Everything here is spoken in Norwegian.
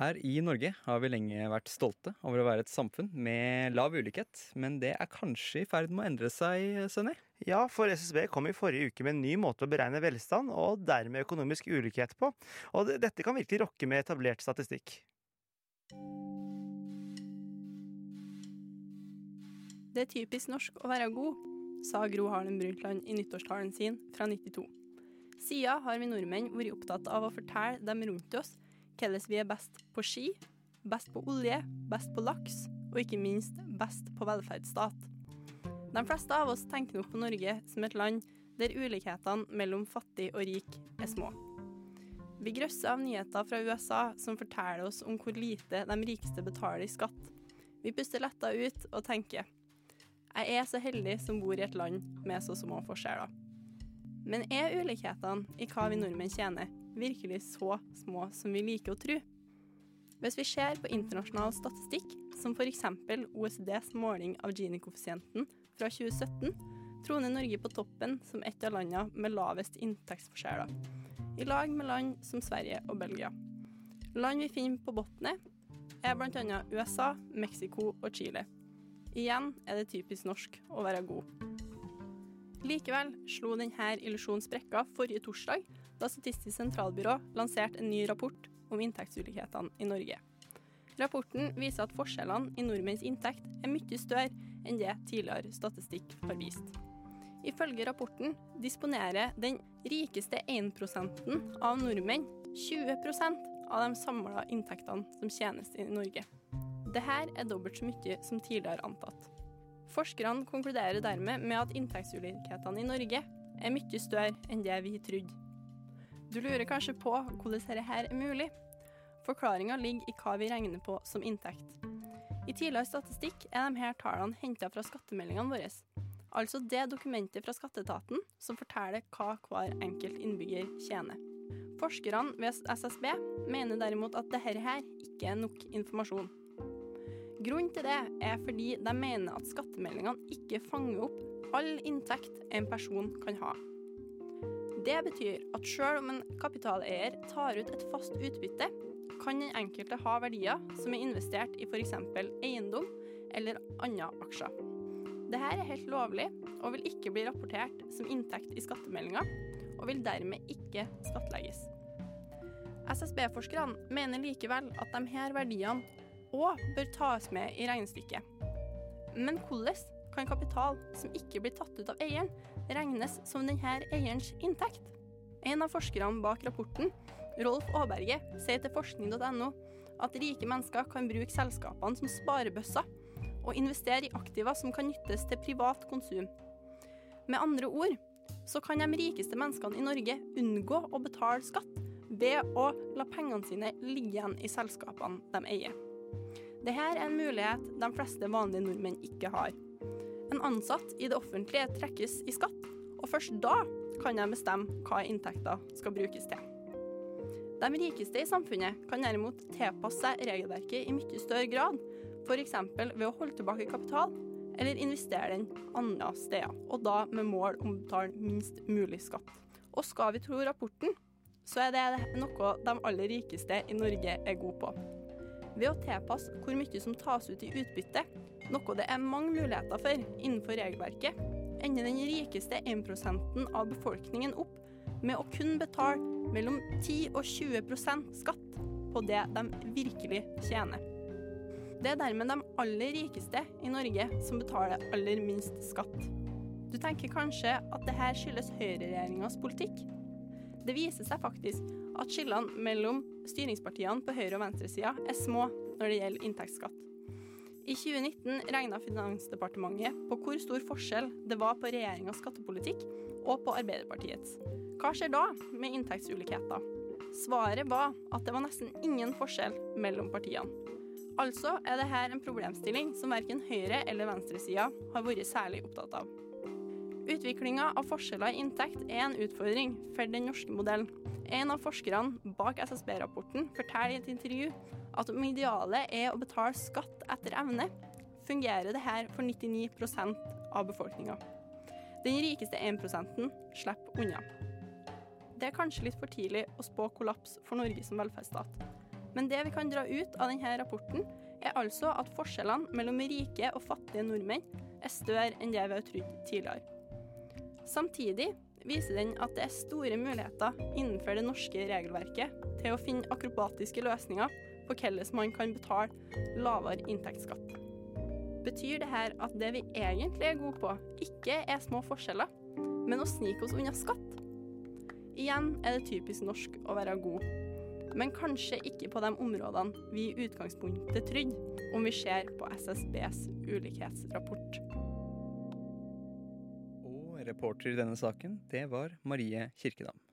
Her i Norge har vi lenge vært stolte over å være et samfunn med lav ulikhet, men det er kanskje i ferd med å endre seg, Sønni? Ja, for SSB kom i forrige uke med en ny måte å beregne velstand og dermed økonomisk ulikhet på. Og dette kan virkelig rokke med etablert statistikk. Det er typisk norsk å være god, sa Gro Harlem Brundtland i nyttårstalen sin fra 92. Siden har vi nordmenn vært opptatt av å fortelle dem rundt oss hvordan vi er best på ski, best på olje, best på laks og ikke minst best på velferdsstat. De fleste av oss tenker nok på Norge som et land der ulikhetene mellom fattig og rik er små. Vi grøsser av nyheter fra USA som forteller oss om hvor lite de rikeste betaler i skatt. Vi puster letta ut og tenker jeg er så heldig som bor i et land med så små forskjeller. Men er ulikhetene i hva vi nordmenn tjener, virkelig så små som vi liker å tro? Hvis vi ser på internasjonal statistikk, som f.eks. OECDs måling av Gini-koeffisienten fra 2017, troner Norge på toppen som et av landene med lavest inntektsforskjeller, i lag med land som Sverige og Belgia. Land vi finner på bunnen, er bl.a. USA, Mexico og Chile. Igjen er det typisk norsk å være god. Likevel slo denne illusjonen sprekka forrige torsdag, da Statistisk sentralbyrå lanserte en ny rapport om inntektsulikhetene i Norge. Rapporten viser at forskjellene i nordmenns inntekt er mye større enn det tidligere statistikk har vist. Ifølge rapporten disponerer den rikeste 1% av nordmenn 20% av de samla inntektene som tjenes i Norge. Dette er dobbelt så mye som tidligere antatt. Forskerne konkluderer dermed med at inntektsulikhetene i Norge er mye større enn det vi trodde. Du lurer kanskje på hvordan dette her er mulig? Forklaringa ligger i hva vi regner på som inntekt. I tidligere statistikk er disse tallene henta fra skattemeldingene våre. Altså det dokumentet fra skatteetaten som forteller hva hver enkelt innbygger tjener. Forskerne ved SSB mener derimot at dette her ikke er nok informasjon. Grunnen til det er fordi de mener at skattemeldingene ikke fanger opp all inntekt en person kan ha. Det betyr at selv om en kapitaleier tar ut et fast utbytte, kan den enkelte ha verdier som er investert i f.eks. eiendom eller andre aksjer. Dette er helt lovlig og vil ikke bli rapportert som inntekt i skattemeldinga, og vil dermed ikke skattlegges. SSB-forskerne mener likevel at disse verdiene og bør tas med i regnestykket. Men hvordan kan kapital som ikke blir tatt ut av eieren, regnes som denne eierens inntekt? En av forskerne bak rapporten, Rolf Aaberge, sier til forskning.no at rike mennesker kan bruke selskapene som sparebøsser og investere i aktiver som kan nyttes til privat konsum. Med andre ord så kan de rikeste menneskene i Norge unngå å betale skatt ved å la pengene sine ligge igjen i selskapene de eier. Dette er en mulighet de fleste vanlige nordmenn ikke har. En ansatt i det offentlige trekkes i skatt, og først da kan de bestemme hva inntekter skal brukes til. De rikeste i samfunnet kan derimot tilpasse seg regelverket i mye større grad, f.eks. ved å holde tilbake kapital eller investere den andre steder, og da med mål om å betale minst mulig skatt. Og skal vi tro rapporten, så er det noe de aller rikeste i Norge er gode på ved å tilpasse hvor mye som tas ut i utbytte, noe det er mange muligheter for innenfor regelverket, ender den rikeste 1% av befolkningen opp med å kun betale mellom 10 og 20% skatt på det de virkelig tjener. Det er dermed de aller rikeste i Norge som betaler aller minst skatt. Du tenker kanskje at dette skyldes høyreregjeringas politikk? Det viser seg faktisk at skillene mellom styringspartiene på høyre- og venstresida er små når det gjelder inntektsskatt. I 2019 regna Finansdepartementet på hvor stor forskjell det var på regjeringas skattepolitikk og på Arbeiderpartiets. Hva skjer da med inntektsulikheter? Svaret var at det var nesten ingen forskjell mellom partiene. Altså er dette en problemstilling som verken høyre- eller venstresida har vært særlig opptatt av. Utviklinga av forskjeller i inntekt er en utfordring for den norske modellen. En av forskerne bak SSB-rapporten forteller i et intervju at om idealet er å betale skatt etter evne, fungerer det her for 99% av befolkninga. Den rikeste 1 slipper unna. Det er kanskje litt for tidlig å spå kollaps for Norge som velferdsstat. Men det vi kan dra ut av denne rapporten, er altså at forskjellene mellom rike og fattige nordmenn er større enn det vi har trodd tidligere. Samtidig viser den at det er store muligheter innenfor det norske regelverket til å finne akrobatiske løsninger på hvordan man kan betale lavere inntektsskatt. Betyr det her at det vi egentlig er gode på, ikke er små forskjeller, men å snike oss unna skatt? Igjen er det typisk norsk å være god, men kanskje ikke på de områdene vi i utgangspunktet trodde, om vi ser på SSBs ulikhetsrapport. Reporter i denne saken, det var Marie Kirkedam.